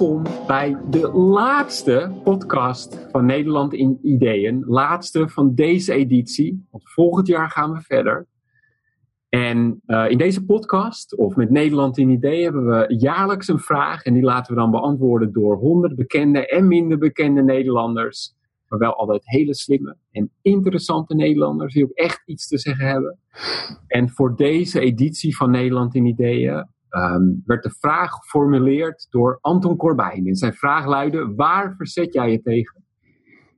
Welkom bij de laatste podcast van Nederland in Ideeën. Laatste van deze editie. Want volgend jaar gaan we verder. En uh, in deze podcast, of met Nederland in Ideeën, hebben we jaarlijks een vraag. En die laten we dan beantwoorden door honderd bekende en minder bekende Nederlanders. Maar wel altijd hele slimme en interessante Nederlanders die ook echt iets te zeggen hebben. En voor deze editie van Nederland in Ideeën um, werd de vraag geformuleerd door Anton Corbijn. En zijn vraag luidde: waar verzet jij je tegen?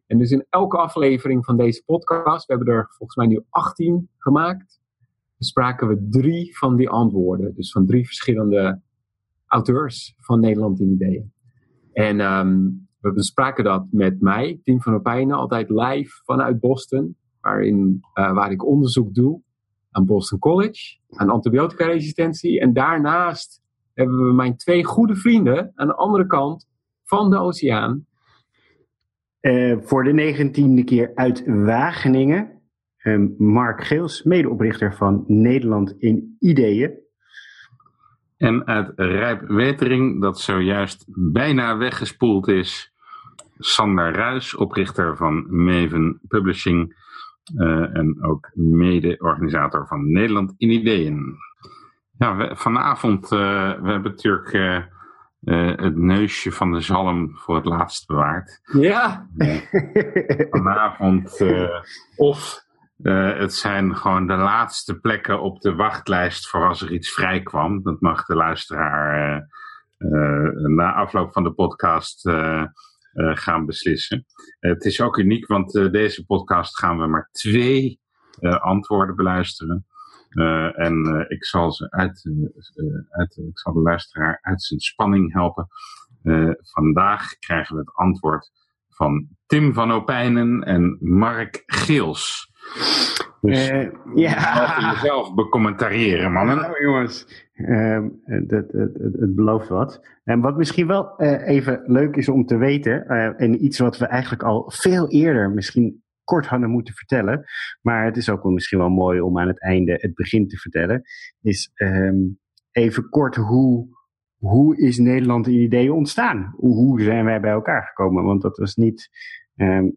En dus in elke aflevering van deze podcast, we hebben er volgens mij nu 18 gemaakt, bespraken we drie van die antwoorden. Dus van drie verschillende auteurs van Nederland in Ideeën. En um, we bespraken dat met mij, Tim van Opijnen, altijd live vanuit Boston, waarin, uh, waar ik onderzoek doe aan Boston College, aan antibiotica-resistentie. En daarnaast hebben we mijn twee goede vrienden aan de andere kant van de oceaan. Uh, voor de negentiende keer uit Wageningen. Uh, Mark Geels, medeoprichter van Nederland in Ideeën. En uit Rijpwetering, dat zojuist bijna weggespoeld is, Sander Ruis, oprichter van Maven Publishing uh, en ook mede-organisator van Nederland in Ideeën. Ja, we, vanavond, uh, we hebben natuurlijk uh, het neusje van de zalm voor het laatst bewaard. Ja. vanavond, of het zijn gewoon de laatste plekken op de wachtlijst voor als er iets vrij kwam. Dat mag de luisteraar na afloop van de podcast gaan beslissen. Uh, het is ook uniek, want uh, deze podcast gaan we maar twee antwoorden beluisteren. en ik zal ze uit, uit, ik zal de luisteraar uit zijn spanning helpen. vandaag krijgen we het antwoord van Tim van Opijnen en Mark Geels. Dus uh, ja. jezelf becommentariëren, mannen. Nou, jongens, uh, het, het, het, belooft wat. En wat misschien wel uh, even leuk is om te weten, uh, en iets wat we eigenlijk al veel eerder misschien kort hadden moeten vertellen, maar het is ook wel misschien wel mooi om aan het einde het begin te vertellen, is um, even kort hoe, hoe is Nederland in ideeën ontstaan? Hoe, hoe zijn wij bij elkaar gekomen? Want dat was niet Um,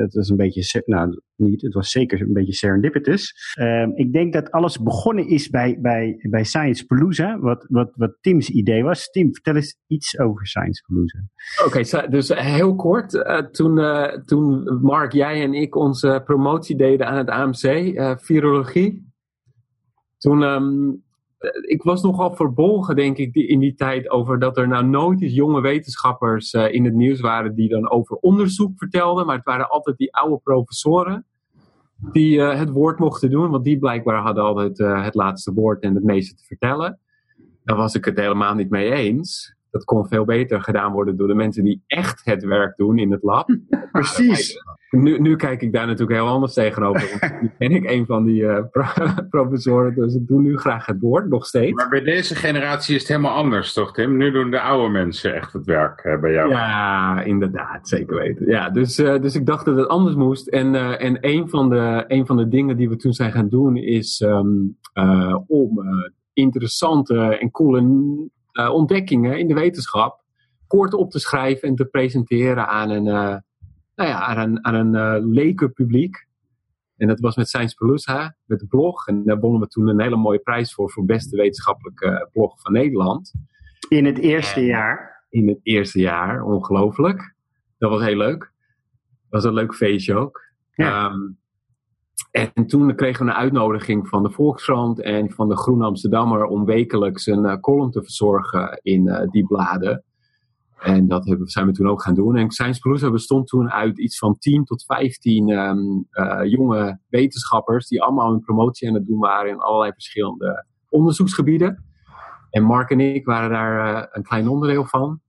het was een beetje, nou niet, het was zeker een beetje serendipitous. Um, ik denk dat alles begonnen is bij, bij, bij Science Palooza, wat, wat, wat Tim's idee was. Tim, vertel eens iets over Science Palooza. Oké, dus heel kort. Uh, toen, uh, toen Mark, jij en ik onze promotie deden aan het AMC, virologie. Toen um, eh, ik was nogal verbolgen, denk ik, in die tijd over dat er nou nooit eens jonge wetenschappers uh, in het nieuws waren die dan over onderzoek vertelden. Maar het waren altijd die oude professoren die uh, het woord mochten doen, want die blijkbaar hadden altijd het laatste woord en het meeste te vertellen. Daar was ik het helemaal niet mee eens dat kon veel beter gedaan worden door de mensen die echt het werk doen in het lab. Precies. Nu, nu kijk ik daar natuurlijk heel anders tegenover. nu ben ik een van die uh, professoren, dus ik doe nu graag het woord, nog steeds. Maar bij deze generatie is het helemaal anders, toch Tim? Nu doen de oude mensen echt het werk uh, bij jou. Ja, inderdaad, zeker weten. Ja, dus, uh, dus ik dacht dat het anders moest. En, en een, van de, een van de dingen die we toen zijn gaan doen is um, om interessante en coole uh, ontdekkingen in de wetenschap kort op te schrijven en te presenteren aan een, uh, nou ja, aan een, aan een uh, leken publiek. En dat was met Science Palooza, met de blog. En daar wonnen we toen een hele mooie prijs voor, voor beste wetenschappelijke blog van Nederland. In het eerste jaar? In het eerste jaar, ongelooflijk. Dat was heel leuk. Dat was een leuk feestje ook. Ja. Um, en toen kregen we een uitnodiging van de Volkskrant en van de Groen Amsterdammer om wekelijks een uh, column te verzorgen in uh, die bladen. En dat hebben, zijn we toen ook gaan doen. En Science Palooza bestond toen uit iets van 10 tot 15 um, uh, jonge wetenschappers die allemaal hun promotie aan het doen waren in allerlei verschillende onderzoeksgebieden. En Mark en ik waren daar een klein onderdeel van.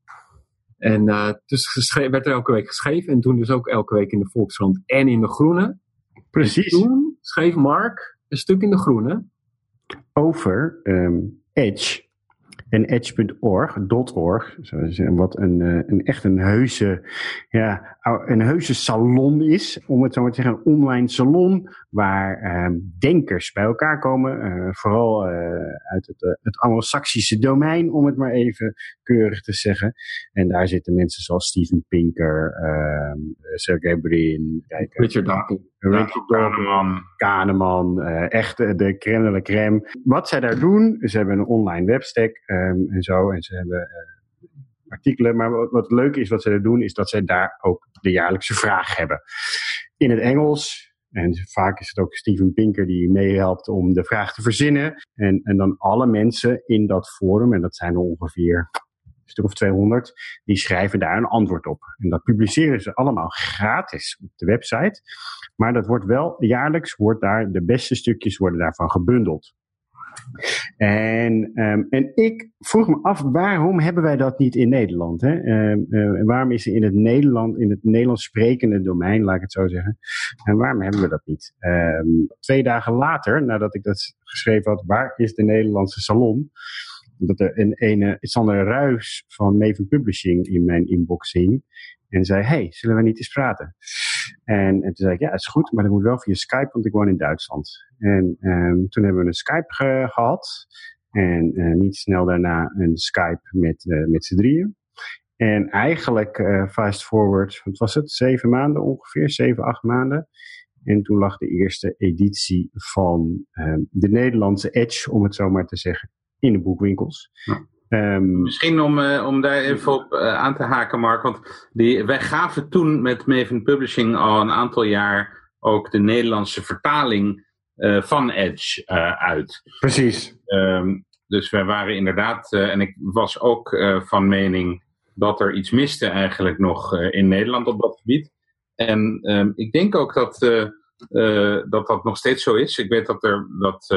En dus werd er elke week geschreven en toen dus ook elke week in de Volkskrant en in de Groene. Precies. toen schreef Mark een stuk in de groene. Over um, Edge. en edge.org, .org, wat een, een echt een heuse, ja, een heuse salon is, om het zo maar te zeggen, een online salon waar ehm, denkers bij elkaar komen, vooral uit het, het anglo-saxische domein, om het maar even keurig te zeggen. En daar zitten mensen zoals Steven Pinker, uh, Sergey Brin, Richard Dawkins. Richard Kahneman. Kahneman, uh, echt de crème de la crème. Wat zij daar doen, ze hebben een online webstack um, en zo. En ze hebben uh, artikelen. Maar wat, wat leuk is wat ze daar doen, is dat zij daar ook de jaarlijkse vraag hebben. In het Engels, en vaak is het ook Steven Pinker die meehelpt om de vraag te verzinnen. En, en dan alle mensen in dat forum, en dat zijn er ongeveer stuk of 200, die schrijven daar een antwoord op. En dat publiceren ze allemaal gratis op de website. Maar dat wordt wel jaarlijks, wordt daar, de beste stukjes worden daarvan gebundeld. En, um, en ik vroeg me af, waarom hebben wij dat niet in Nederland? Hè? Um, uh, waarom is er in het Nederland, in het Nederlands sprekende domein, laat ik het zo zeggen, en waarom hebben we dat niet? Twee dagen later, nadat ik dat geschreven had, waar is de Nederlandse salon? Dat er een ene Sander Ruis van Maven Publishing in mijn inbox hing. En zei, hey, zullen we niet eens praten? En, en toen zei ik, ja, is goed, maar dat moet wel via Skype, want ik woon in Duitsland. En um, toen hebben we een Skype ge gehad. En uh, niet snel daarna een Skype met, uh, met z'n drieën. En eigenlijk, uh, fast forward, wat was het? Zeven maanden ongeveer, zeven, acht maanden. En toen lag de eerste editie van uh, de Nederlandse Edge, om het zo maar te zeggen, in de boekwinkels. Ja. Um, Misschien om, uh, om daar even op uh, aan te haken, Mark. Want die, wij gaven toen met Maven Publishing al een aantal jaar ook de Nederlandse vertaling uh, van Edge uit. Precies. Um, dus wij waren inderdaad, en ik was ook van mening dat er iets miste eigenlijk nog in Nederland op dat gebied. En um, ik denk ook dat, dat dat nog steeds zo is. Ik weet dat er dat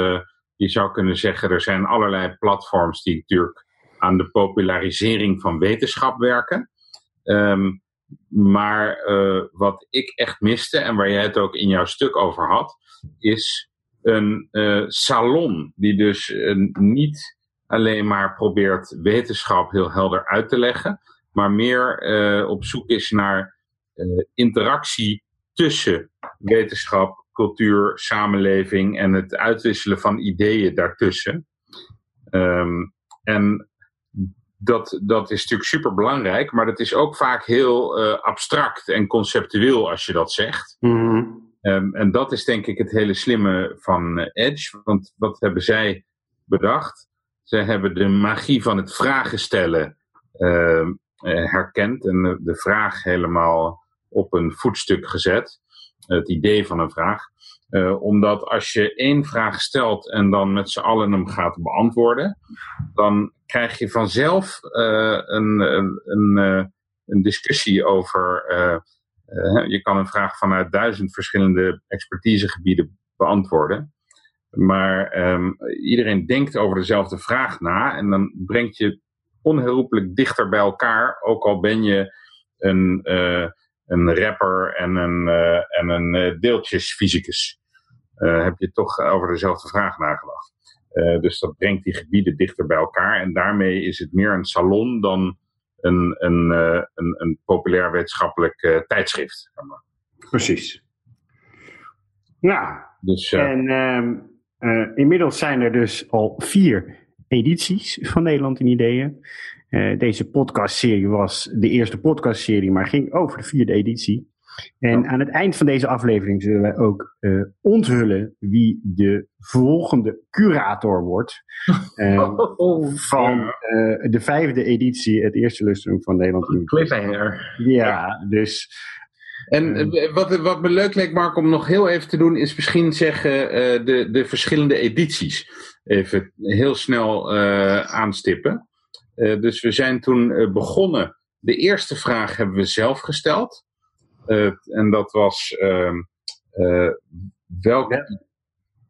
je zou kunnen zeggen, er zijn allerlei platforms die natuurlijk aan de popularisering van wetenschap werken. Um, maar uh, wat ik echt miste, en waar jij het ook in jouw stuk over had, is een uh, salon die dus uh, niet alleen maar probeert wetenschap heel helder uit te leggen, maar meer op zoek is naar interactie tussen wetenschap, cultuur, samenleving en het uitwisselen van ideeën daartussen. Um, en dat, dat is natuurlijk super belangrijk, maar dat is ook vaak heel uh, abstract en conceptueel als je dat zegt. Mm-hmm. Um, en dat is denk ik het hele slimme van uh, Edge. Want wat hebben zij bedacht? Ze hebben de magie van het vragen stellen uh, herkend en de vraag helemaal op een voetstuk gezet. Het idee van een vraag. Uh, omdat als je één vraag stelt en dan met z'n allen hem gaat beantwoorden, dan krijg je vanzelf uh, een, een, een, een, discussie over. je kan een vraag vanuit duizend verschillende expertisegebieden beantwoorden. Maar um, iedereen denkt over dezelfde vraag na en dan brengt je onherroepelijk dichter bij elkaar, ook al ben je een, een rapper en een, en een deeltjesfysicus heb je toch over dezelfde vraag nagedacht. Uh, dus dat brengt die gebieden dichter bij elkaar. En daarmee is het meer een salon dan een, een, uh, een, een populair wetenschappelijk tijdschrift. Precies. Nou, dus, en ehm, inmiddels zijn er dus al vier edities van Nederland in Ideeën. deze podcastserie was de eerste podcastserie, maar ging over de vierde editie. En aan het eind van deze aflevering zullen wij ook uh, onthullen wie de volgende curator wordt. Uh, van uh, de vijfde editie, het eerste lustrum van Nederland. Cliffhanger. Ja, dus. En wat, wat me leuk leek, Mark, om nog heel even te doen, is misschien zeggen de, de verschillende edities. Even heel snel aanstippen. dus we zijn toen begonnen. De eerste vraag hebben we zelf gesteld. Uh, en dat was uh, uh, welke.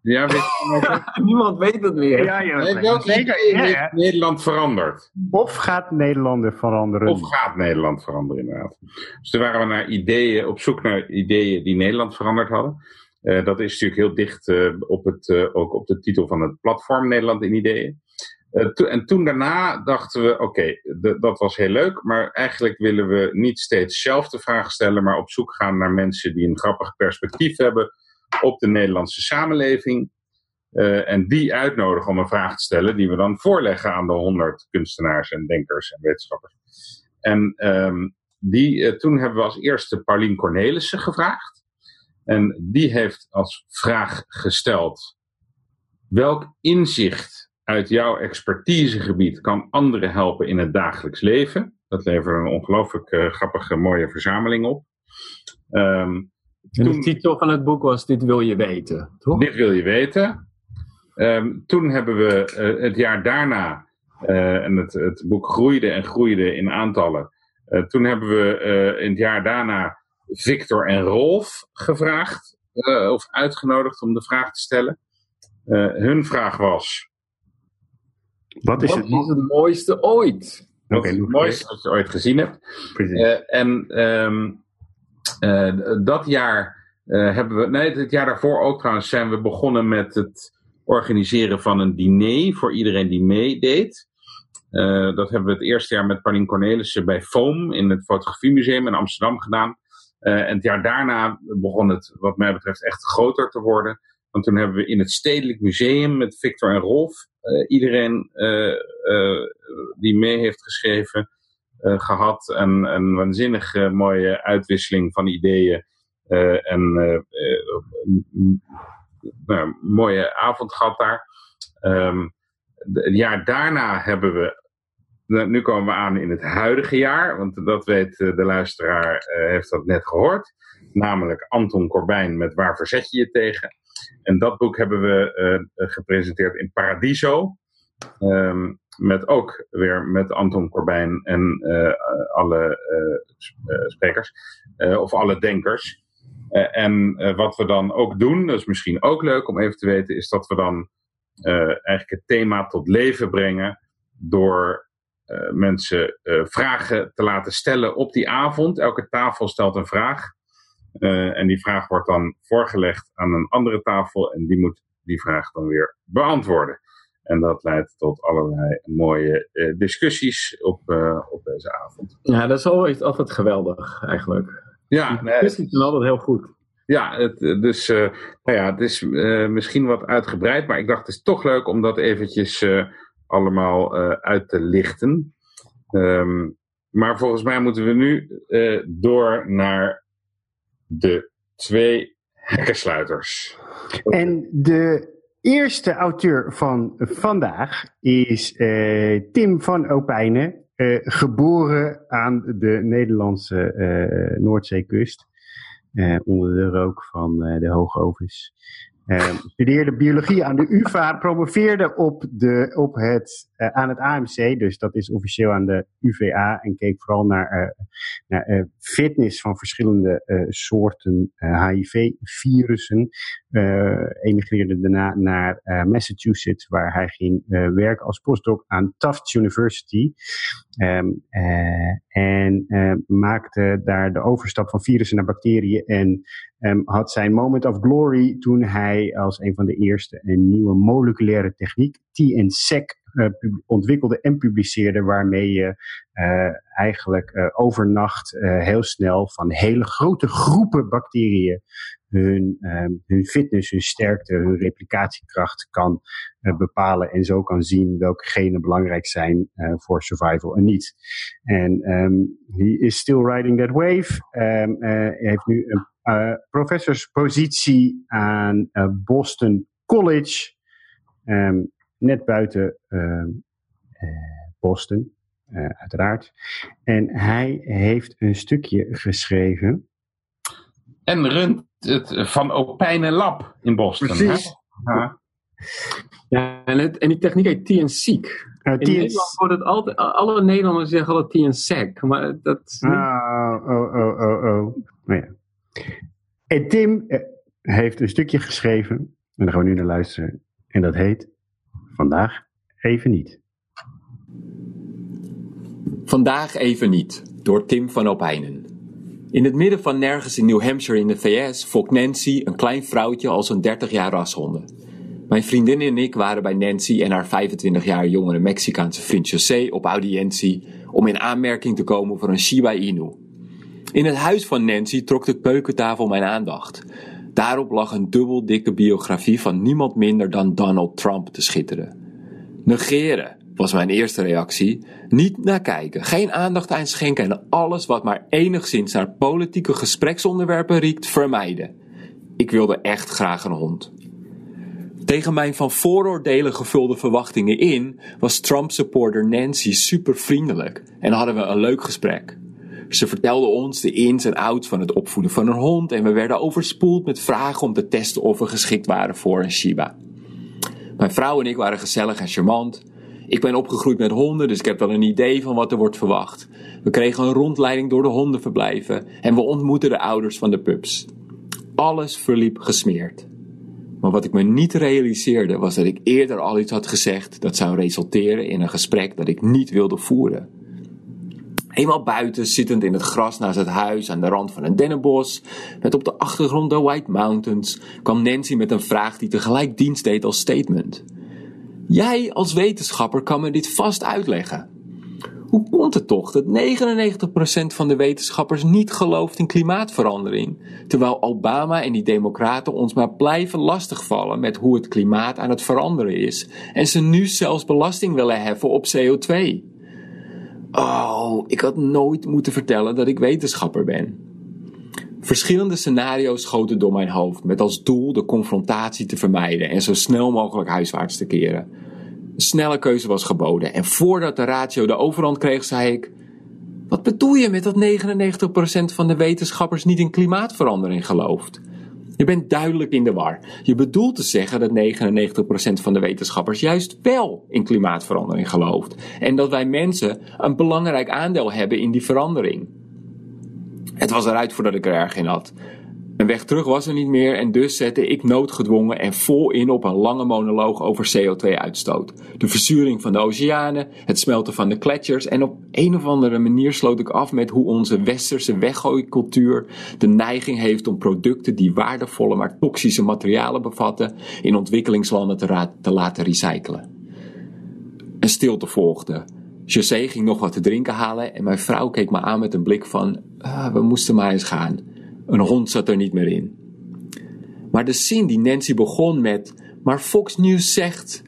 Ja, weet Niemand weet het meer. Ja, ja, nee, welke idee ja, heeft Nederland veranderd? Of gaat Nederland veranderen? Of gaat Nederland veranderen, inderdaad. Dus toen waren we naar ideeën, op zoek naar ideeën die Nederland veranderd hadden. Uh, dat is natuurlijk heel dicht uh, op, het, uh, ook op de titel van het platform Nederland in Ideeën. En toen daarna dachten we, oké, dat was heel leuk, maar eigenlijk willen we niet steeds zelf de vraag stellen, maar op zoek gaan naar mensen die een grappig perspectief hebben op de Nederlandse samenleving. Uh, en die uitnodigen om een vraag te stellen, die we dan voorleggen aan de honderd kunstenaars en denkers en wetenschappers. En um, die, uh, toen hebben we als eerste Paulien Cornelissen gevraagd. En die heeft als vraag gesteld: welk inzicht uit jouw expertisegebied kan anderen helpen in het dagelijks leven? Dat levert een ongelooflijk uh, grappige, mooie verzameling op. Um, en de titel van het boek was Dit wil je weten, toch? Dit wil je weten. Um, toen hebben we uh, het jaar daarna, uh, en het, het, boek groeide en groeide in aantallen. Toen hebben we in het jaar daarna Victor en Rolf gevraagd, of uitgenodigd om de vraag te stellen. hun vraag was: Wat is, wat het, is het mooiste ooit? Wat is het mooiste wat je ooit gezien hebt? en um, dat jaar hebben we, nee, het jaar daarvoor ook trouwens, zijn we begonnen met het organiseren van een diner voor iedereen die meedeed. Dat hebben we het eerste jaar met Paulien Cornelissen bij FOAM in het Fotografiemuseum in Amsterdam gedaan. En het jaar daarna begon het, wat mij betreft, echt groter te worden. Want toen hebben we in het Stedelijk Museum met Victor en Rolf uh, iedereen die mee heeft geschreven gehad. En een waanzinnig mooie uitwisseling van ideeën. en nou, mooie avond gehad daar. Um, het jaar daarna hebben we. Nou, nu komen we aan in het huidige jaar, want dat weet eh, de luisteraar, heeft dat net gehoord. Namelijk Anton Corbijn met Waar verzet je je tegen? En dat boek hebben we uh, gepresenteerd in Paradiso. Um, met ook weer met Anton Corbijn en alle sprekers, of alle denkers. En wat we dan ook doen, dat is misschien ook leuk om even te weten, is dat we dan eigenlijk het thema tot leven brengen door mensen vragen te laten stellen op die avond. Elke tafel stelt een vraag. En die vraag wordt dan voorgelegd aan een andere tafel en die moet die vraag dan weer beantwoorden. En dat leidt tot allerlei mooie discussies op, op deze avond. Ja, dat is altijd, altijd geweldig eigenlijk. Ja, het is altijd heel goed. Ja, het, dus nou ja, het is misschien wat uitgebreid, maar ik dacht het is toch leuk om dat eventjes allemaal uit te lichten. Um, maar volgens mij moeten we nu door naar de twee hekkensluiters. En de eerste auteur van vandaag is Tim van Opijnen. Uh, geboren aan de Nederlandse uh, Noordzeekust. Onder de rook van de hoogovens. Uh, studeerde biologie aan de UvA, promoveerde op de, op het, uh, aan het AMC, dus dat is officieel aan de UVA, en keek vooral naar, uh, naar fitness van verschillende soorten HIV-virussen. emigreerde daarna naar Massachusetts, waar hij ging werken als postdoc aan Tufts University. Um, en maakte daar de overstap van virussen naar bacteriën en um, had zijn moment of glory toen hij als een van de eerste een nieuwe moleculaire techniek, TNSEC, uh, ontwikkelde en publiceerde, waarmee je uh, eigenlijk uh, overnacht heel snel van hele grote groepen bacteriën hun, um, hun fitness, hun sterkte, hun replicatiekracht kan bepalen en zo kan zien welke genen belangrijk zijn voor survival en niet. En um, he is still riding that wave. Hij heeft nu een professorspositie aan uh, Boston College, um, net buiten uh, Boston, uiteraard. En hij heeft een stukje geschreven. En runt het Van Opijnen Lab in Boston. Precies. Ja. ja, en, het, en die techniek heet TNSEEK. Uh, in Nederland wordt het altijd, alle Nederlanders zeggen altijd TNSEC, maar dat is niet... Oh, oh, oh, oh, oh. Nou ja. En Tim eh, heeft een stukje geschreven, en daar gaan we nu naar luisteren. En dat heet Vandaag even niet. Vandaag even niet, door Tim van Opijnen. In het midden van nergens in New Hampshire in de VS fokt Nancy, een klein vrouwtje, als een 30 jaar rashonden. Mijn vriendin en ik waren bij Nancy en haar 25 jaar jongere Mexicaanse vriend José op audiëntie om in aanmerking te komen voor een Shiba Inu. In het huis van Nancy trok de keukentafel mijn aandacht. Daarop lag een dubbel dikke biografie van niemand minder dan Donald Trump te schitteren. Negeren was mijn eerste reactie. Niet naar kijken, geen aandacht aan schenken en alles wat maar enigszins naar politieke gespreksonderwerpen riekt, vermijden. Ik wilde echt graag een hond. Tegen mijn van vooroordelen gevulde verwachtingen in was Trump-supporter Nancy super vriendelijk en hadden we een leuk gesprek. Ze vertelde ons de ins en outs van het opvoeden van een hond en we werden overspoeld met vragen om te testen of we geschikt waren voor een Shiba. Mijn vrouw en ik waren gezellig en charmant. Ik ben opgegroeid met honden, dus ik heb wel een idee van wat er wordt verwacht. We kregen een rondleiding door de hondenverblijven en we ontmoetten de ouders van de pups. Alles verliep gesmeerd. Maar wat ik me niet realiseerde was dat ik eerder al iets had gezegd dat zou resulteren in een gesprek dat ik niet wilde voeren. Eenmaal buiten, zittend in het gras naast het huis aan de rand van een dennenbos, met op de achtergrond de White Mountains, kwam Nancy met een vraag die tegelijk dienst deed als statement. Jij als wetenschapper kan me dit vast uitleggen. Hoe komt het toch dat 99% van de wetenschappers niet gelooft in klimaatverandering, terwijl Obama en die democraten ons maar blijven lastigvallen met hoe het klimaat aan het veranderen is en ze nu zelfs belasting willen heffen op CO2? Oh, ik had nooit moeten vertellen dat ik wetenschapper ben. Verschillende scenario's schoten door mijn hoofd met als doel de confrontatie te vermijden en zo snel mogelijk huiswaarts te keren. Een snelle keuze was geboden en voordat de ratio de overhand kreeg, zei ik: Wat bedoel je met dat 99% van de wetenschappers niet in klimaatverandering gelooft? Je bent duidelijk in de war. Je bedoelt te zeggen dat 99% van de wetenschappers juist wel in klimaatverandering gelooft. En dat wij mensen een belangrijk aandeel hebben in die verandering. Het was eruit voordat ik er erg in had. Een weg terug was er niet meer en dus zette ik noodgedwongen en vol in op een lange monoloog over CO2-uitstoot. De verzuring van de oceanen, het smelten van de gletsjers en op een of andere manier sloot ik af met hoe onze westerse weggooicultuur de neiging heeft om producten die waardevolle maar toxische materialen bevatten in ontwikkelingslanden te, te laten recyclen. Een stilte volgde. José ging nog wat te drinken halen en mijn vrouw keek me aan met een blik van: ah, we moesten maar eens gaan. Een hond zat er niet meer in. Maar de zin die Nancy begon met: Maar Fox News zegt,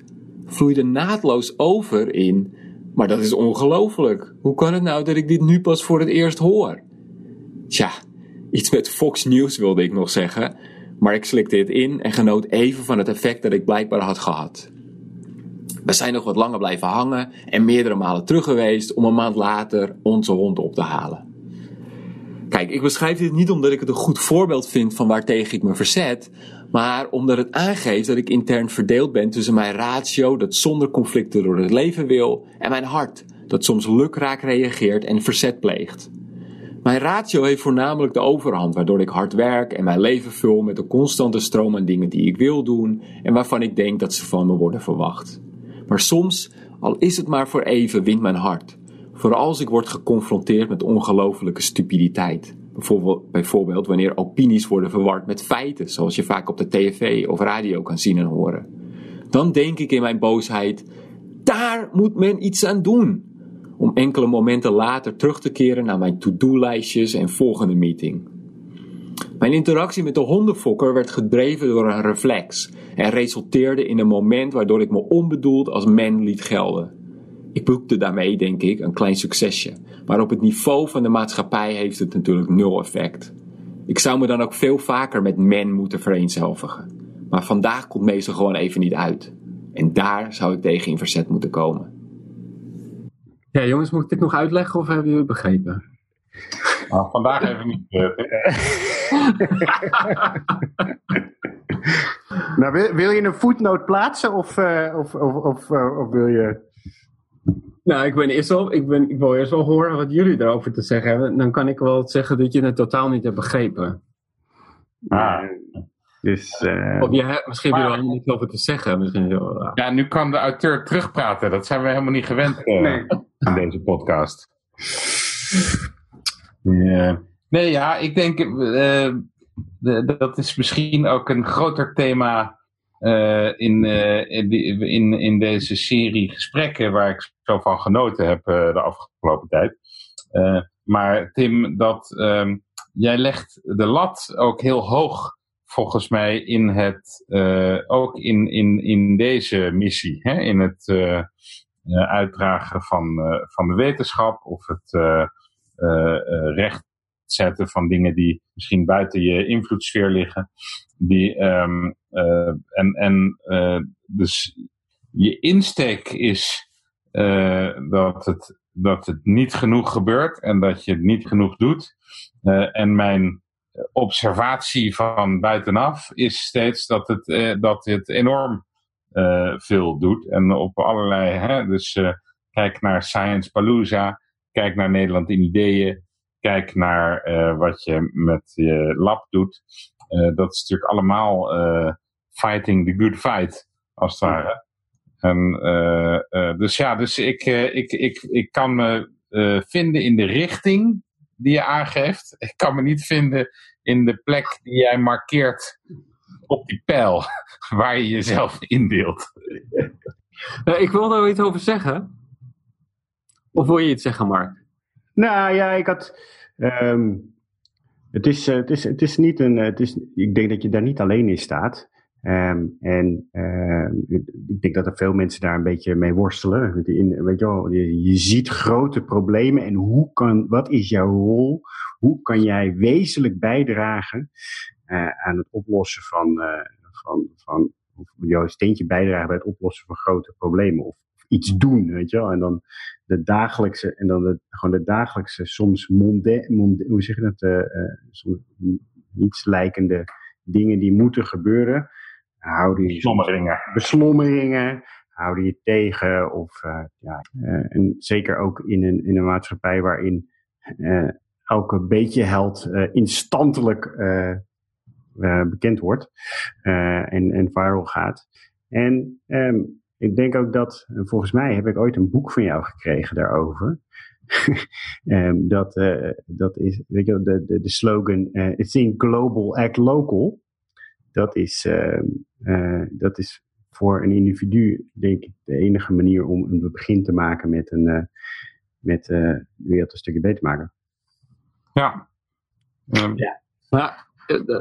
vloeide naadloos over in: Maar dat is ongelooflijk. Hoe kan het nou dat ik dit nu pas voor het eerst hoor? Tja, iets met Fox News wilde ik nog zeggen, maar ik slikte het in en genoot even van het effect dat ik blijkbaar had gehad. We zijn nog wat langer blijven hangen en meerdere malen terug geweest om een maand later onze hond op te halen. Kijk, ik beschrijf dit niet omdat ik het een goed voorbeeld vind van waartegen ik me verzet, maar omdat het aangeeft dat ik intern verdeeld ben tussen mijn ratio, dat zonder conflicten door het leven wil, en mijn hart, dat soms lukraak reageert en verzet pleegt. Mijn ratio heeft voornamelijk de overhand, waardoor ik hard werk en mijn leven vul met een constante stroom aan dingen die ik wil doen en waarvan ik denk dat ze van me worden verwacht. Maar soms, al is het maar voor even, wint mijn hart. Vooral als ik word geconfronteerd met ongelofelijke stupiditeit. Bijvoorbeeld, bijvoorbeeld wanneer opinies worden verward met feiten, zoals je vaak op de tv of radio kan zien en horen. Dan denk ik in mijn boosheid: daar moet men iets aan doen. Om enkele momenten later terug te keren naar mijn to-do-lijstjes en volgende meeting. Mijn interactie met de hondenfokker werd gedreven door een reflex en resulteerde in een moment waardoor ik me onbedoeld als men liet gelden. Ik boekte daarmee, denk ik, een klein succesje, maar op het niveau van de maatschappij heeft het natuurlijk nul effect. Ik zou me dan ook veel vaker met men moeten vereenzelvigen. Maar vandaag komt meestal gewoon even niet uit. En daar zou ik tegen in verzet moeten komen. Ja, jongens, moet ik dit nog uitleggen of hebben jullie het begrepen? Nou, vandaag even niet. nou, wil, wil, je een voetnoot plaatsen of, uh, of, of, of, uh, of, wil je. Nou, ik, ben eerst wel, ik, ben, ik wil eerst wel horen wat jullie erover te zeggen hebben. Dan kan ik wel zeggen dat je het totaal niet hebt begrepen. Ah. Dus, uh, of je hebt, misschien heb je er wel niet over te zeggen. Misschien ja, nu kan de auteur terugpraten. Dat zijn we helemaal niet gewend nee. aan deze podcast. Nee, ja, ik denk uh, dat is misschien ook een groter thema uh, in, uh, in, in deze serie gesprekken waar ik zo van genoten heb uh, de afgelopen tijd. maar Tim, dat, um, jij legt de lat ook heel hoog volgens mij in het, ook in, in, in deze missie. Hè? In het uitdragen van, van de wetenschap of het recht zetten van dingen die misschien buiten je invloedssfeer liggen. Die, um, uh, en en uh, dus je insteek is uh, dat, het, dat het niet genoeg gebeurt en dat je het niet genoeg doet. en mijn observatie van buitenaf is steeds dat het, dat het enorm veel doet. En op allerlei, hè, dus kijk naar Science Palooza, kijk naar Nederland in ideeën, kijk naar uh, wat je met je lab doet, uh, dat is natuurlijk allemaal uh, fighting the good fight, als het ware. En, dus ja, dus ik, ik, ik, ik kan me vinden in de richting die je aangeeft. Ik kan me niet vinden in de plek die jij markeert op die pijl waar je jezelf indeelt. ik wil daar iets over zeggen. Of wil je iets zeggen, Mark? Nou ja, ik had. Um, het, is, uh, het, is, het is niet een. Het is, ik denk dat je daar niet alleen in staat. Um, en uh, ik denk dat er veel mensen daar een beetje mee worstelen. In, weet je, wel, je, ziet grote problemen en hoe kan, wat is jouw rol? Hoe kan jij wezenlijk bijdragen uh, aan het oplossen van, van, van of jouw steentje bijdragen bij het oplossen van grote problemen? Of iets doen, weet je wel. En dan de dagelijkse, en dan de, gewoon de dagelijkse, soms monde, monde hoe zeg je dat, uh, uh, soms niets lijkende dingen die moeten gebeuren. Houden je beslommeringen. beslommeringen, houden je tegen. Of, uh, ja, en zeker ook in een, in een maatschappij waarin elke beetje held instantelijk bekend wordt en, en viral gaat. En um, ik denk ook dat, volgens mij heb ik ooit een boek van jou gekregen daarover. um, dat, uh, dat is, weet je, de, de, de slogan uh, Think Global, Act Local. Dat is, uh, uh, dat is voor een individu, denk ik, de enige manier om een begin te maken met, een, met de wereld een stukje beter te maken. Ja. Um. ja. Maar eh,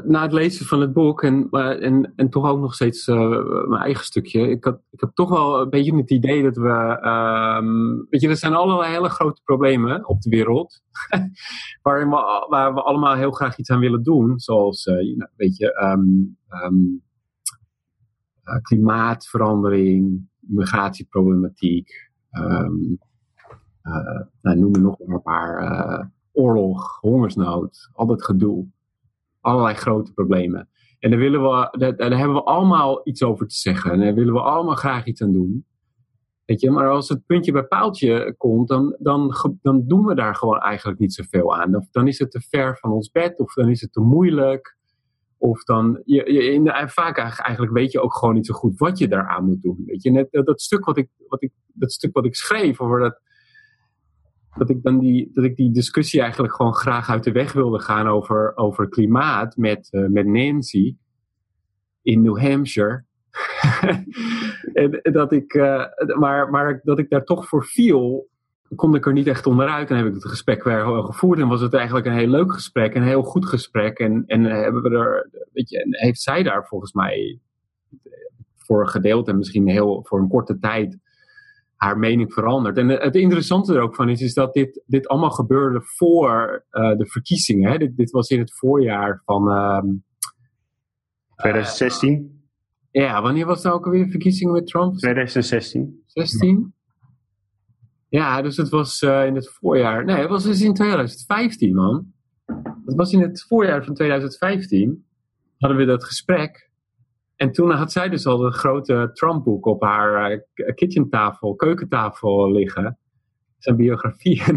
na het lezen van het boek en, en, en toch ook nog steeds uh, mijn eigen stukje. Ik, had, ik heb toch wel een beetje het idee dat we. Um, weet je, er zijn allerlei hele grote problemen op de wereld. waarin we, waar we allemaal heel graag iets aan willen doen. Zoals, uh, weet je, um, uh, klimaatverandering, migratieproblematiek. nou, noem er nog maar een paar. oorlog, hongersnood, al dat gedoe allerlei grote problemen. En daar, willen we, daar, daar, hebben we allemaal iets over te zeggen. En daar willen we allemaal graag iets aan doen. Weet je, maar als het puntje bij paaltje komt, dan, dan, dan doen we daar gewoon eigenlijk niet zoveel aan. Of dan is het te ver van ons bed, of dan is het te moeilijk. Of dan, je, je, in vaak eigenlijk weet je ook gewoon niet zo goed wat je daaraan moet doen. Weet je, net dat stuk wat ik, wat ik, dat stuk wat ik schreef over dat, dat ik dan die, dat ik die discussie eigenlijk gewoon graag uit de weg wilde gaan over, over klimaat met, uh, met Nancy in New Hampshire. en dat ik, uh, maar, maar dat ik daar toch voor viel, kon ik er niet echt onderuit. En heb ik het gesprek weer gevoerd. En was het eigenlijk een heel leuk gesprek, een heel goed gesprek. En, en hebben we er, weet je, en heeft zij daar volgens mij voor gedeeld en misschien heel voor een korte tijd haar mening verandert. En het interessante er ook van is, is dat dit, dit allemaal gebeurde voor uh, de verkiezingen. Hè? Dit, dit, was in het voorjaar van. Um, 2016? Uh, ja, wanneer was het ook alweer verkiezingen met Trump? 2016. 16? Ja, dus het was uh, in het voorjaar. Nee, het was dus in 2015, man. Het was in het voorjaar van 2015. Hadden we dat gesprek. En toen had zij dus al een grote Trump-boek op haar uh, kitchentafel, keukentafel liggen. Zijn biografie.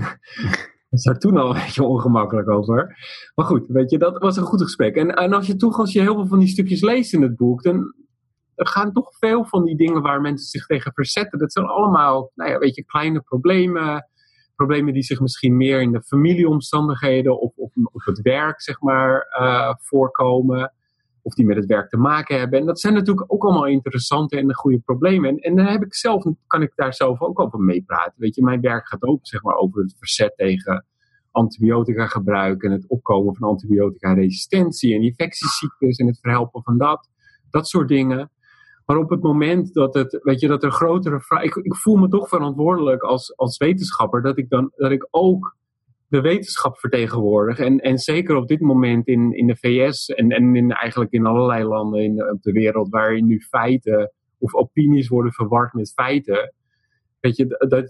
En daar zat toen al een beetje ongemakkelijk over. Maar goed, weet je, dat was een goed gesprek. En, en als je toch, als je heel veel van die stukjes leest in het boek, dan gaan toch veel van die dingen waar mensen zich tegen verzetten. Dat zijn allemaal, nou ja, weet je, kleine problemen. Problemen die zich misschien meer in de familieomstandigheden of op, het werk, zeg maar, uh, voorkomen. Of die met het werk te maken hebben. En dat zijn natuurlijk ook allemaal interessante en goede problemen. En, en dan heb ik zelf, kan ik daar zelf ook over meepraten. Weet je, mijn werk gaat ook zeg maar, over het verzet tegen antibiotica gebruik en het opkomen van antibiotica resistentie en infectieziektes en het verhelpen van dat. Dat soort dingen. Maar op het moment dat, het, weet je, dat er grotere vraag. Ik, ik voel me toch verantwoordelijk als, als wetenschapper dat ik, dan, dat ik ook de wetenschap vertegenwoordig. En, en zeker op dit moment in, in de VS en, en in, eigenlijk in allerlei landen in, op de wereld waarin nu feiten of opinies worden verward met feiten. Weet je, dat,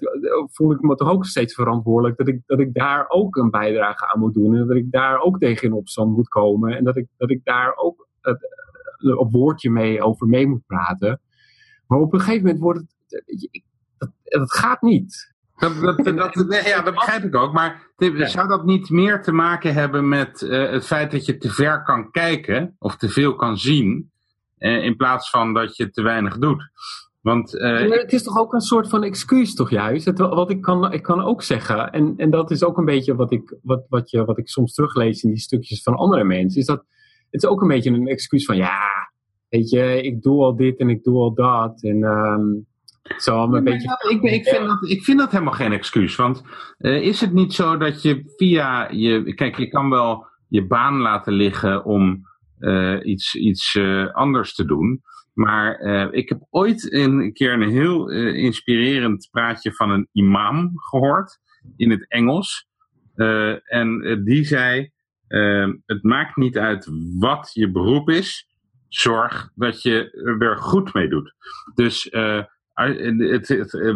voel ik me toch ook steeds verantwoordelijk dat ik, dat ik daar ook een bijdrage aan moet doen. En dat ik daar ook tegen in opstand moet komen. En dat ik, dat ik daar ook het, op woordje mee over mee moet praten. Maar op een gegeven moment wordt het. Dat, dat gaat niet. Dat, dat, dat, ja, dat begrijp ik ook. Maar zou dat niet meer te maken hebben met uh, het feit dat je te ver kan kijken of te veel kan zien, uh, in plaats van dat je te weinig doet? Want, uh, het is toch ook een soort van excuus, toch juist? Het, wat ik kan, ik kan ook zeggen, en, en dat is ook een beetje wat ik, wat, wat, je, wat ik soms teruglees in die stukjes van andere mensen, is dat het is ook een beetje een excuus van ja, weet je, ik doe al dit en ik doe al dat. En um, zo een beetje... ik, ik, vind dat, ik vind dat helemaal geen excuus. Want uh, is het niet zo dat je via je. Kijk, je kan wel je baan laten liggen om uh, iets, iets uh, anders te doen. Maar ik heb ooit een keer een heel inspirerend praatje van een imam gehoord in het Engels. en die zei: Het maakt niet uit wat je beroep is, zorg dat je er goed mee doet. Dus het, het, eh,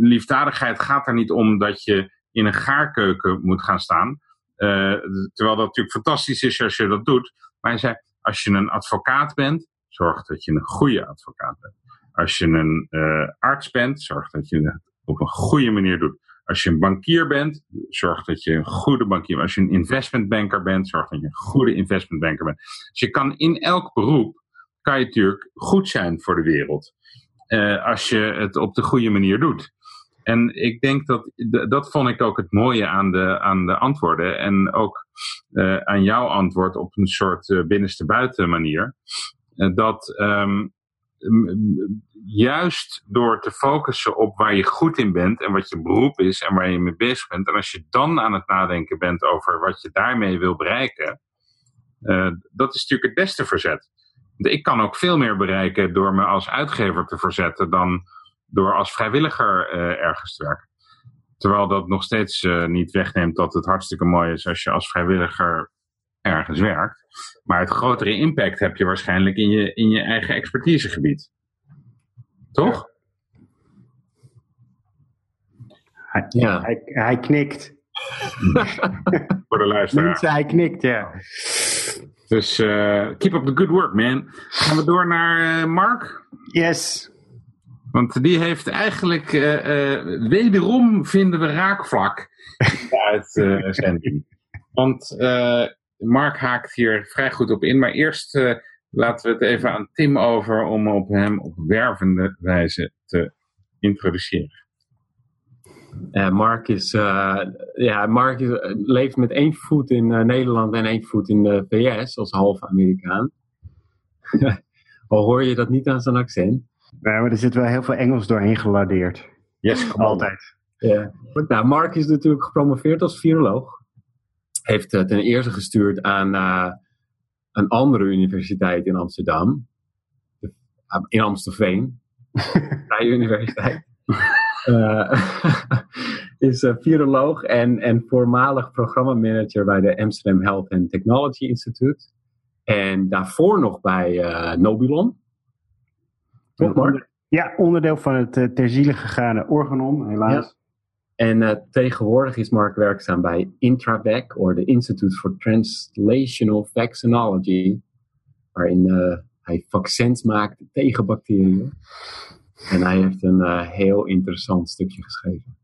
liefdadigheid gaat er niet om dat je in een gaarkeuken moet gaan staan. Uh, terwijl dat natuurlijk fantastisch is als je dat doet. Maar hij zei, als je een advocaat bent, zorg dat je een goede advocaat bent. Als je een uh, arts bent, zorg dat je het op een goede manier doet. Als je een bankier bent, zorg dat je een goede bankier bent. Als je een investmentbanker bent, zorg dat je een goede investmentbanker bent. Dus je kan in elk beroep, kan je natuurlijk goed zijn voor de wereld. Uh, als je het op de goede manier doet. En ik denk dat, dat vond ik ook het mooie aan de, aan de antwoorden. En ook uh, aan jouw antwoord op een soort uh, binnenste-buiten manier. dat um, juist door te focussen op waar je goed in bent en wat je beroep is en waar je mee bezig bent. En als je dan aan het nadenken bent over wat je daarmee wil bereiken. dat is natuurlijk het beste verzet ik kan ook veel meer bereiken door me als uitgever te verzetten dan door als vrijwilliger uh, ergens te werken. Terwijl dat nog steeds uh, niet wegneemt dat het hartstikke mooi is als je als vrijwilliger ergens werkt. Maar het grotere impact heb je waarschijnlijk in je, in je eigen expertisegebied. Toch? Hij, ja. hij, hij knikt. Voor de luisteraar. Mensen, hij knikt, ja. Dus uh, keep up the good work, man. Gaan we door naar uh, Mark? Yes. Want die heeft eigenlijk, uh, wederom vinden we raakvlak in de uitzending. Want Mark haakt hier vrij goed op in. Maar eerst laten we het even aan Tim over om op hem op wervende wijze te introduceren. Uh, Mark, is, uh, ja, Mark is, leeft met één voet in uh, Nederland en één voet in de VS als halve Amerikaan. Al hoor je dat niet aan zijn accent. Nee, maar er zit wel heel veel Engels doorheen geladeerd. Yes, altijd. Ja. Nou, Mark is natuurlijk gepromoveerd als viroloog. Heeft ten eerste gestuurd aan een andere universiteit in Amsterdam. In Amstelveen. Vrije Universiteit. Uh, is uh, viroloog en, en voormalig programmamanager bij de Amsterdam Health and Technology Institute. En daarvoor nog bij uh, Nobulon. Toch, Mark? Ja, onderdeel van het uh, ter ziele gegaane Organon, helaas. En tegenwoordig is Mark werkzaam bij Intravac, of de Institute for Translational Vaccinology, waarin hij vaccins maakt tegen bacteriën. En hij heeft een uh, heel interessant stukje geschreven.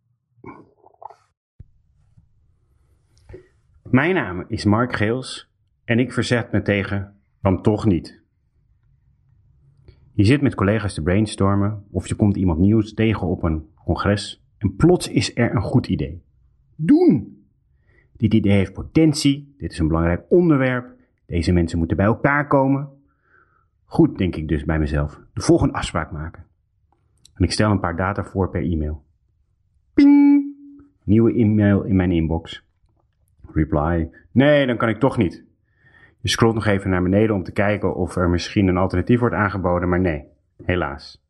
Mijn naam is Mark Geels en ik verzet me tegen dan toch niet. Je zit met collega's te brainstormen of je komt iemand nieuws tegen op een congres en plots is er een goed idee. Doen! Dit idee heeft potentie, dit is een belangrijk onderwerp, deze mensen moeten bij elkaar komen. Goed, denk ik dus bij mezelf. De volgende afspraak maken. En ik stel een paar data voor per e-mail. Ping! Nieuwe e-mail in mijn inbox. Reply. Nee, dan kan ik toch niet. Je scrolt nog even naar beneden om te kijken of er misschien een alternatief wordt aangeboden, maar nee, helaas.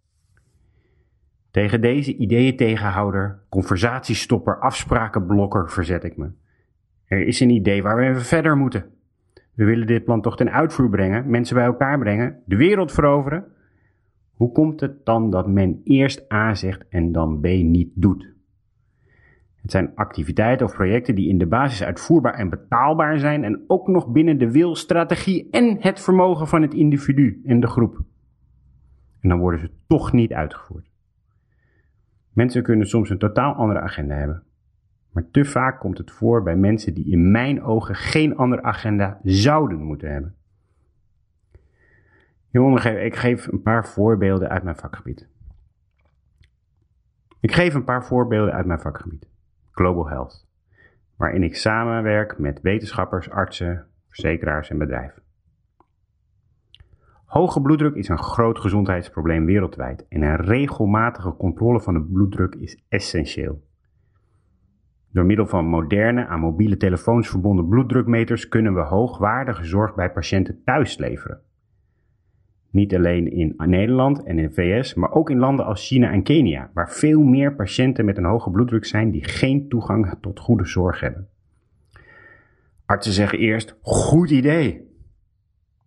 Tegen deze ideeën tegenhouder, conversatiestopper, afsprakenblokker verzet ik me. Er is een idee waar we even verder moeten. We willen dit plan toch ten uitvoer brengen, mensen bij elkaar brengen, de wereld veroveren. Hoe komt het dan dat men eerst A zegt en dan B niet doet? Het zijn activiteiten of projecten die in de basis uitvoerbaar en betaalbaar zijn en ook nog binnen de wil, strategie en het vermogen van het individu en de groep. En dan worden ze toch niet uitgevoerd. Mensen kunnen soms een totaal andere agenda hebben. Maar te vaak komt het voor bij mensen die in mijn ogen geen andere agenda zouden moeten hebben. Ik geef een paar voorbeelden uit mijn vakgebied. Ik geef een paar voorbeelden uit mijn vakgebied. Global Health, waarin ik samenwerk met wetenschappers, artsen, verzekeraars en bedrijven. Hoge bloeddruk is een groot gezondheidsprobleem wereldwijd en een regelmatige controle van de bloeddruk is essentieel. Door middel van moderne aan mobiele telefoons verbonden bloeddrukmeters kunnen we hoogwaardige zorg bij patiënten thuis leveren. Niet alleen in Nederland en in de VS, maar ook in landen als China en Kenia, waar veel meer patiënten met een hoge bloeddruk zijn die geen toegang tot goede zorg hebben. Artsen zeggen eerst: goed idee.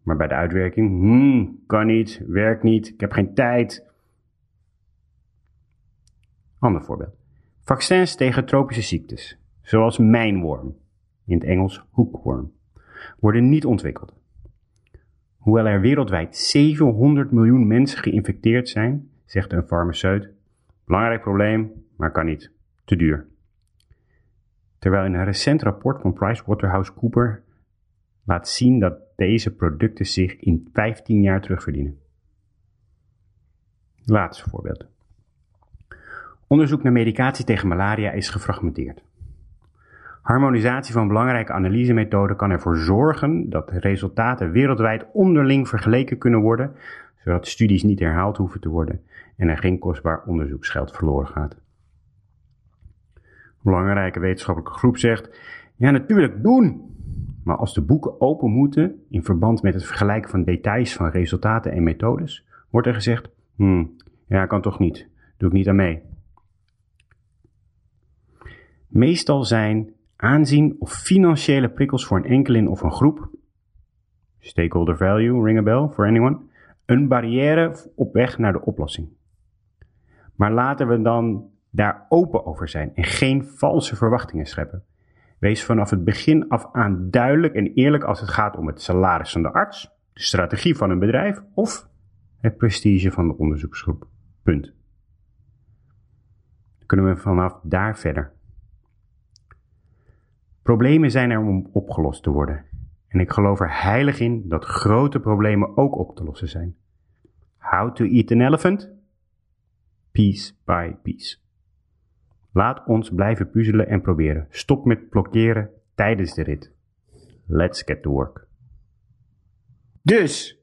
Maar bij de uitwerking: hmm, kan niet, werkt niet, ik heb geen tijd. Ander voorbeeld. Vaccins tegen tropische ziektes, zoals mijnworm, in het Engels hookworm, worden niet ontwikkeld. Hoewel er wereldwijd 700 miljoen mensen geïnfecteerd zijn, zegt een farmaceut, belangrijk probleem, maar kan niet, te duur. Terwijl in een recent rapport van PricewaterhouseCoopers laat zien dat deze producten zich in 15 jaar terugverdienen. Laatste voorbeeld. Onderzoek naar medicatie tegen malaria is gefragmenteerd. Harmonisatie van belangrijke analysemethoden kan ervoor zorgen dat resultaten wereldwijd onderling vergeleken kunnen worden, zodat studies niet herhaald hoeven te worden en er geen kostbaar onderzoeksgeld verloren gaat. Een belangrijke wetenschappelijke groep zegt: ja, natuurlijk doen. Maar als de boeken open moeten in verband met het vergelijken van details van resultaten en methodes, wordt er gezegd: hmm, ja, kan toch niet, doe ik niet aan mee. Meestal zijn aanzien of financiële prikkels voor een enkeling of een groep, stakeholder value, ring a bell for anyone, een barrière op weg naar de oplossing. Maar laten we dan daar open over zijn en geen valse verwachtingen scheppen. Wees vanaf het begin af aan duidelijk en eerlijk als het gaat om het salaris van de arts, de strategie van een bedrijf of het prestige van de onderzoeksgroep. Punt. Dan kunnen we vanaf daar verder. Problemen zijn er om opgelost te worden. En ik geloof er heilig in dat grote problemen ook op te lossen zijn. How to eat an elephant? Piece by piece. Laat ons blijven puzzelen en proberen. Stop met blokkeren tijdens de rit. Let's get to work. Dus.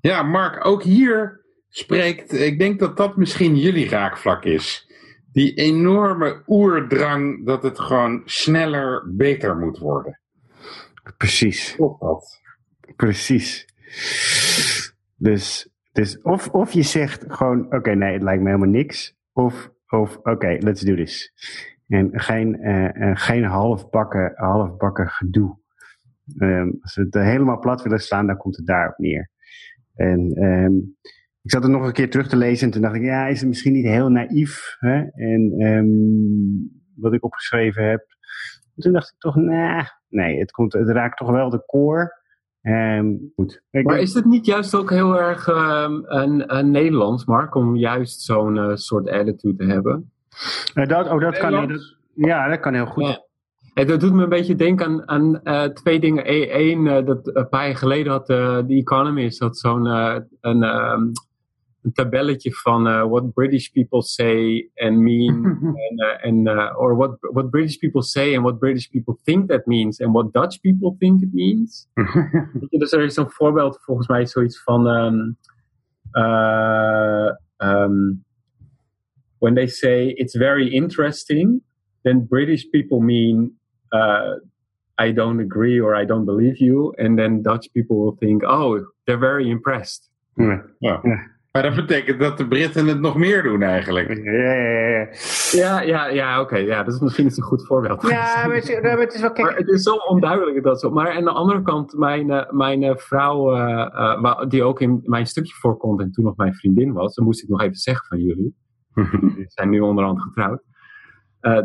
Ja, Mark, ook hier spreekt, ik denk dat dat misschien jullie raakvlak is die enorme oerdrang dat het gewoon sneller beter moet worden. Precies. Klopt dat? Precies. Dus, dus of, of je zegt gewoon, oké, nee, het lijkt me helemaal niks. Of, of oké, let's do this. En geen, uh, geen halfbakken, halfbakken gedoe. Um, als we het helemaal plat willen slaan, dan komt het daarop neer. En um, ik zat het nog een keer terug te lezen en toen dacht ik, ja, is het misschien niet heel naïef? Hè? En um, wat ik opgeschreven heb. En toen dacht ik toch, nah, nee, het, komt, het raakt toch wel de core. Um, goed. maar is het niet juist ook heel erg um, een, een Nederlands, Mark, om juist zo'n uh, soort attitude te hebben? Uh, dat, oh, dat kan, dat, ja, dat kan heel goed. Ja. En dat doet me een beetje denken aan, aan uh, twee dingen. Eén, uh, dat een paar jaar geleden had uh, The Economist zo'n een, een tabelletje van uh, what British people say and mean, and, uh, and uh, or what what British people say and what British people think that means, and what Dutch people think it means. dus er is een voorbeeld volgens mij zoiets van um, um, when they say it's very interesting, then British people mean I don't agree or I don't believe you, and then Dutch people will think, oh, they're very impressed. Ja. ja. Maar dat betekent dat de Britten het nog meer doen eigenlijk. Ja, ja, ja. Ja, ja, ja oké. Ja, dat is misschien een goed voorbeeld. Ja, maar het, is wel... Kijk. Maar het is zo onduidelijk dat zo. Maar aan de andere kant, mijn, eh, mijn eh, vrouw, uh, die ook in mijn stukje voorkomt en toen nog mijn vriendin was, dan moest ik nog even zeggen van jullie. die zijn nu onderhand getrouwd.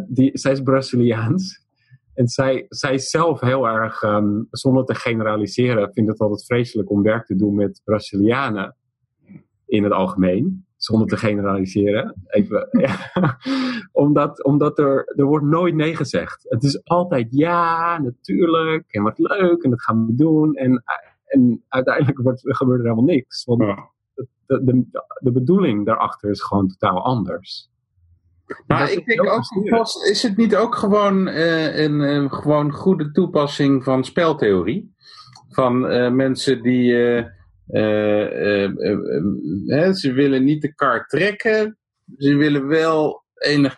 die, zij is Braziliaans. En zij, zij zelf heel erg, um, zonder te generaliseren, vindt het altijd vreselijk om werk te doen met Brazilianen in het algemeen. Zonder te generaliseren. Even, ja. omdat omdat er, er wordt nooit nee gezegd. Het is altijd ja, natuurlijk. En wat leuk. En dat gaan we doen. En, en uiteindelijk wordt, gebeurt er helemaal niks. Want de, de, de bedoeling daarachter is gewoon totaal anders. Maar ik denk ook, is het niet ook gewoon uh, een, een, gewoon goede toepassing van speltheorie? Van uh, mensen die uh, ze willen niet de kar trekken, ze willen wel enige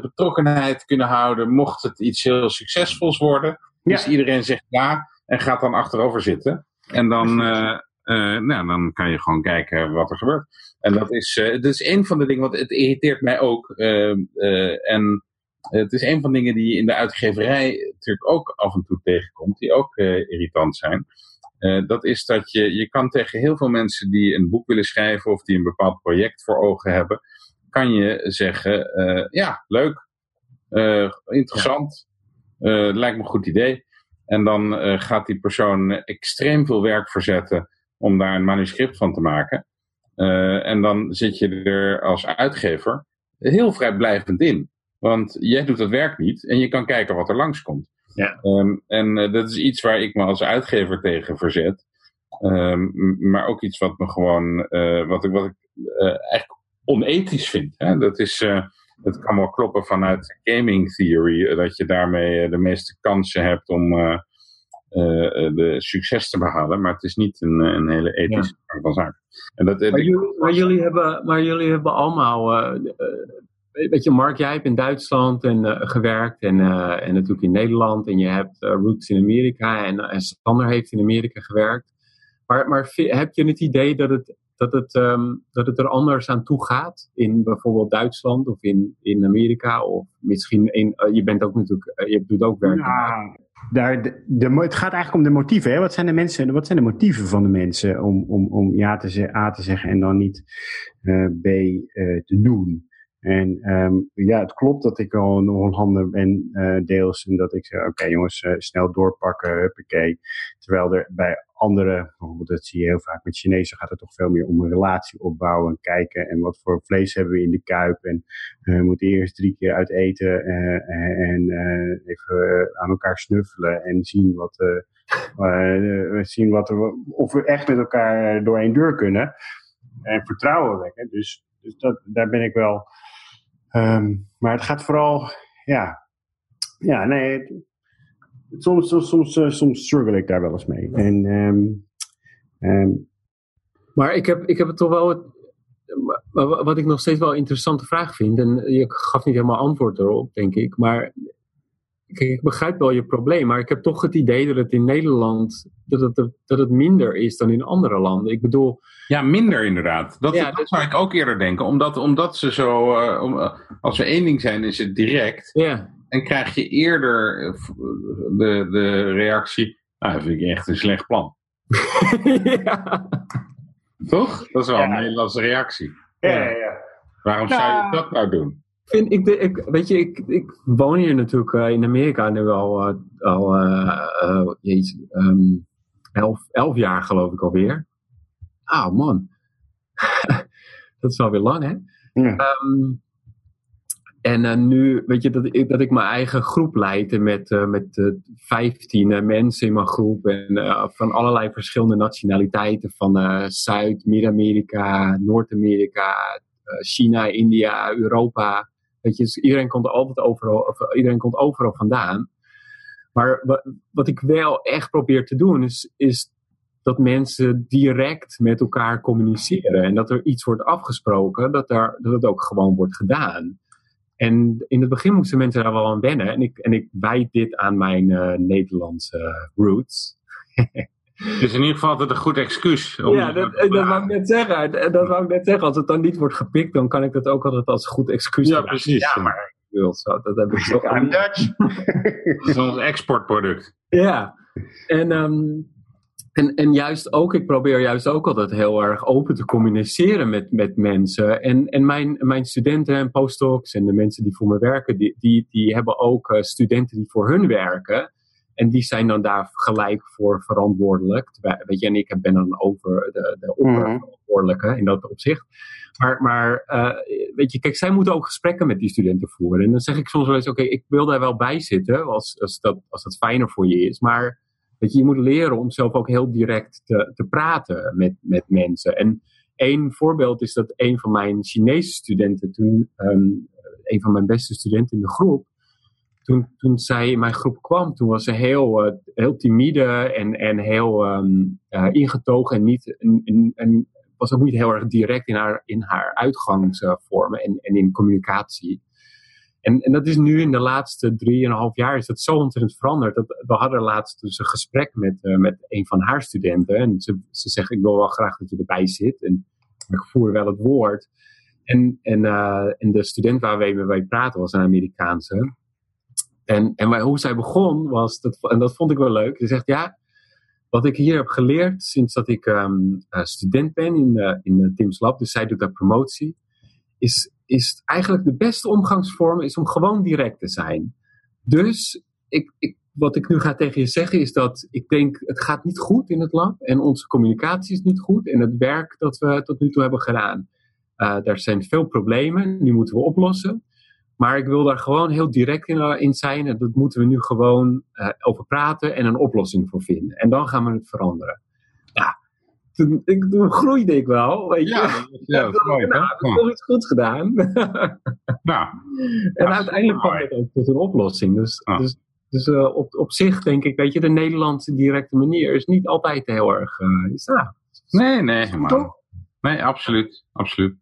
betrokkenheid kunnen houden mocht het iets heel succesvols worden. Dus iedereen zegt ja en gaat dan achterover zitten. En dan, nou, dan kan je gewoon kijken wat er gebeurt. En dat is, uh, dat is een van de dingen, want het irriteert mij ook. En het is een van de dingen die je in de uitgeverij natuurlijk ook af en toe tegenkomt, die ook irritant zijn. Dat is dat je, je kan tegen heel veel mensen die een boek willen schrijven of die een bepaald project voor ogen hebben, kan je zeggen, ja, leuk, interessant, lijkt me een goed idee. En dan gaat die persoon extreem veel werk verzetten om daar een manuscript van te maken. En dan zit je er als uitgever heel vrijblijvend in. Want jij doet dat werk niet en je kan kijken wat er langskomt. Ja. Um, en uh, dat is iets waar ik me als uitgever tegen verzet. Um, maar ook iets wat me gewoon, uh, wat ik, wat ik eigenlijk onethisch vind. Hè? Dat is, het kan wel kloppen vanuit gaming theory, dat je daarmee de meeste kansen hebt om uh, de succes te behalen. Maar het is niet een, een hele ethische ja. van zaken. En dat, maar, jullie, maar, jullie hebben, maar jullie hebben allemaal... Weet je, Mark, jij hebt in Duitsland en, uh, gewerkt en, uh, en natuurlijk in Nederland. En je hebt uh, roots in Amerika en, en Sander heeft in Amerika gewerkt. Maar, maar heb je het idee dat het, dat, het, um, dat het er anders aan toe gaat? In bijvoorbeeld Duitsland of in, in Amerika? Of misschien in, je bent ook natuurlijk, je doet ook werk. Ja, daar de, de, het gaat eigenlijk om de motieven. Hè? Wat, zijn de mensen, wat zijn de motieven van de mensen om, om, om ja te, A te zeggen en dan niet B te doen? En um, ja, het klopt dat ik al een Hollander ben uh, deels. En dat ik zeg, oké jongens, uh, snel doorpakken, huppakee. Terwijl er bij andere, bijvoorbeeld dat zie je heel vaak met Chinezen, gaat het toch veel meer om een relatie opbouwen. En kijken en wat voor vlees hebben we in de kuip. En uh, moeten eerst drie keer uit eten en even aan elkaar snuffelen. En zien wat, zien wat of we echt met elkaar door één deur kunnen. En vertrouwen wekken. Dus, dus dat, daar ben ik wel Um, maar het gaat vooral, ja, ja, nee, soms, soms, soms, soms struggle ik daar wel eens mee. En, um, um, maar ik heb, ik heb het toch wel, wat ik nog steeds wel een interessante vraag vind, en je gaf niet helemaal antwoord erop, denk ik, maar ik begrijp wel je probleem, maar ik heb toch het idee dat het in Nederland dat het, dat het minder is dan in andere landen. Ik bedoel. Ja, minder inderdaad. Dat, ja, dat zou ik ook eerder denken. Omdat, omdat ze zo. Uh, om, uh, als we één ding zijn, is het direct. Ja. En krijg je eerder de, de reactie. Nou, dat vind ik echt een slecht plan. ja. Toch? Dat is wel een Nederlandse reactie. Ja, ja, ja. Waarom zou je dat nou doen? Vind, ik, ik, weet je, ik, ik woon hier natuurlijk uh, in Amerika nu al, uh, al uh, jeez, um, elf, elf jaar geloof ik alweer. Ah man, dat is wel weer lang hè. Ja. Um, en uh, nu, weet je, dat ik, dat ik mijn eigen groep leidde met, met uh, 15 mensen in mijn groep. En van allerlei verschillende nationaliteiten. Van Zuid, Midden-Amerika, Noord-Amerika, China, India, Europa. Dus iedereen komt altijd overal, of, iedereen komt overal vandaan. Maar wat, ik wel echt probeer te doen, is, is dat mensen direct met elkaar communiceren. En dat er iets wordt afgesproken, dat, daar, dat het ook gewoon wordt gedaan. En in het begin moesten mensen daar wel aan wennen. En ik, en ik wijd dit aan mijn uh, Nederlandse roots. Dus in ieder geval altijd een goed excuus. Om ja, dat, dat wou ik net zeggen. Dat wou ik net zeggen. Als het dan niet wordt gepikt, dan kan ik dat ook altijd als goed excuus Ja, precies. Ja, maar ik wil zo. Dat heb ik zo. I'm Dutch. dat is ons exportproduct. Ja. En um, en, en juist ook, ik probeer juist ook altijd heel erg open te communiceren met, met mensen. En, en mijn, mijn studenten en postdocs en de mensen die voor me werken, die, die, die hebben ook uh, studenten die voor hun werken. En die zijn dan daar gelijk voor verantwoordelijk. Weet je, en ik ben dan over de, de opperverantwoordelijke in dat opzicht. Maar, maar uh, weet je, kijk, zij moeten ook gesprekken met die studenten voeren. En dan zeg ik soms wel eens, oké, okay, ik wil daar wel bij zitten als, als, dat, als dat fijner voor je is. Maar dat je, je moet leren om zelf ook heel direct te, te praten met, met mensen. En één voorbeeld is dat een van mijn Chinese studenten, toen, um, een van mijn beste studenten in de groep, toen, toen zij in mijn groep kwam, toen was ze heel, uh, heel timide en, en heel um, uh, ingetogen en, niet, en, was ook niet heel erg direct in haar, in haar uitgangsvormen en, en in communicatie. En, en dat is nu in de laatste drieënhalf jaar is dat zo ontzettend veranderd. Dat, we hadden laatst dus een gesprek met, uh, met een van haar studenten. En ze, ze zegt, ik wil wel graag dat je erbij zit. En ik voer wel het woord. En, en, en de student waar we mee praten was een Amerikaanse. En, en hoe zij begon was, dat, en dat vond ik wel leuk. Ze zegt, ja, wat ik hier heb geleerd sinds dat ik um, uh, student ben in, uh, in Tim's Lab, dus zij doet daar promotie, is is eigenlijk de beste omgangsvorm is om gewoon direct te zijn. Dus ik, ik, wat ik nu ga tegen je zeggen is dat ik denk het gaat niet goed in het lab en onze communicatie is niet goed en het werk dat we tot nu toe hebben gedaan. Uh, er zijn veel problemen, die moeten we oplossen. Maar ik wil daar gewoon heel direct in, in zijn en dat moeten we nu gewoon uh, over praten en een oplossing voor vinden. En dan gaan we het veranderen. Ja, toen, ik, toen groeide ik wel, weet je. Ja, ja dat is mooi. Nou, heb toch iets goeds gedaan. Nou, en uiteindelijk kwam het ook tot een oplossing. Dus, dus, dus uh, op, op zich denk ik, weet je, de Nederlandse directe manier is niet altijd heel erg... Uh, is, nou, Nee, nee, maar, nee, absoluut, absoluut.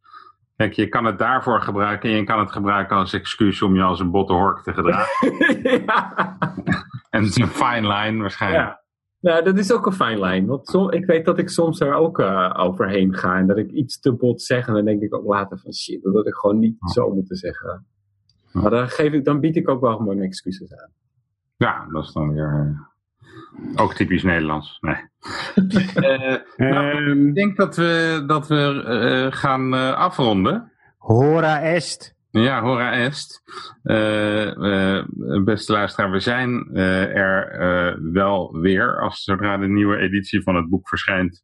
Kijk, je kan het daarvoor gebruiken en je kan het gebruiken als excuus om je als een botte hork te gedragen. ja. En het is een fine line waarschijnlijk. ja. Nou, dat is ook een fijn lijn. Want som, ik weet dat ik soms er ook uh, overheen ga. En dat ik iets te bot zeg. En dan denk ik ook later van shit, dat had ik gewoon niet zo moeten zeggen. Maar dan, geef ik, dan bied ik ook wel gewoon excuses aan. Ja, dat is dan weer eh, ook typisch Nederlands. Nee. Eh, nou, Ehm, ik denk dat we, dat we eh, gaan eh, afronden. hora est. Ja, hora est. Beste luisteraar, we zijn eh, er eh, wel weer. Als zodra de nieuwe editie van het boek verschijnt,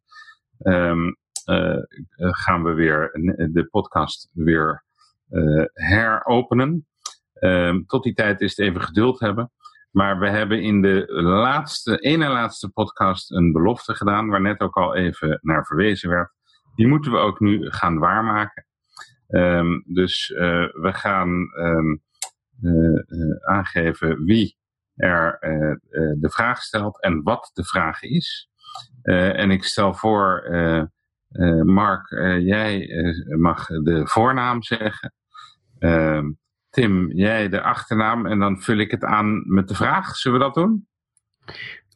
ehm, eh, eh, gaan we weer de podcast weer eh, heropenen. Ehm, tot die tijd is het even geduld hebben. Maar we hebben in de laatste, ene laatste podcast een belofte gedaan, waar net ook al even naar verwezen werd. Die moeten we ook nu gaan waarmaken. Um, dus uh, we gaan um, aangeven wie er de vraag stelt en wat de vraag is. en ik stel voor, Mark, jij mag de voornaam zeggen. Tim, jij de achternaam en dan vul ik het aan met de vraag. Zullen we dat doen?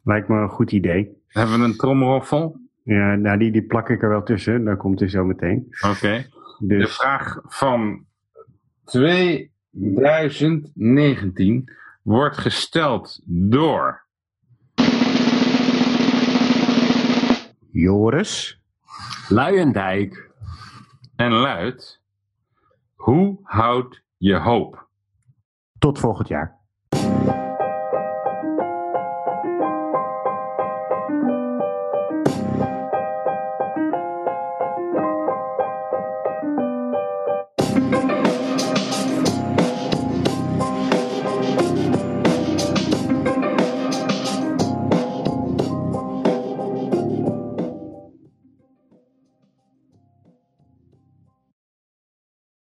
Lijkt me een goed idee. Hebben we een tromroffel? Ja, nou die, die plak ik er wel tussen. Dan komt hij zo meteen. Oké. Okay. Dus... De vraag van 2019 wordt gesteld door. Joris. Luijendijk. En luidt. Hoe houd je hoop? Tot volgend jaar.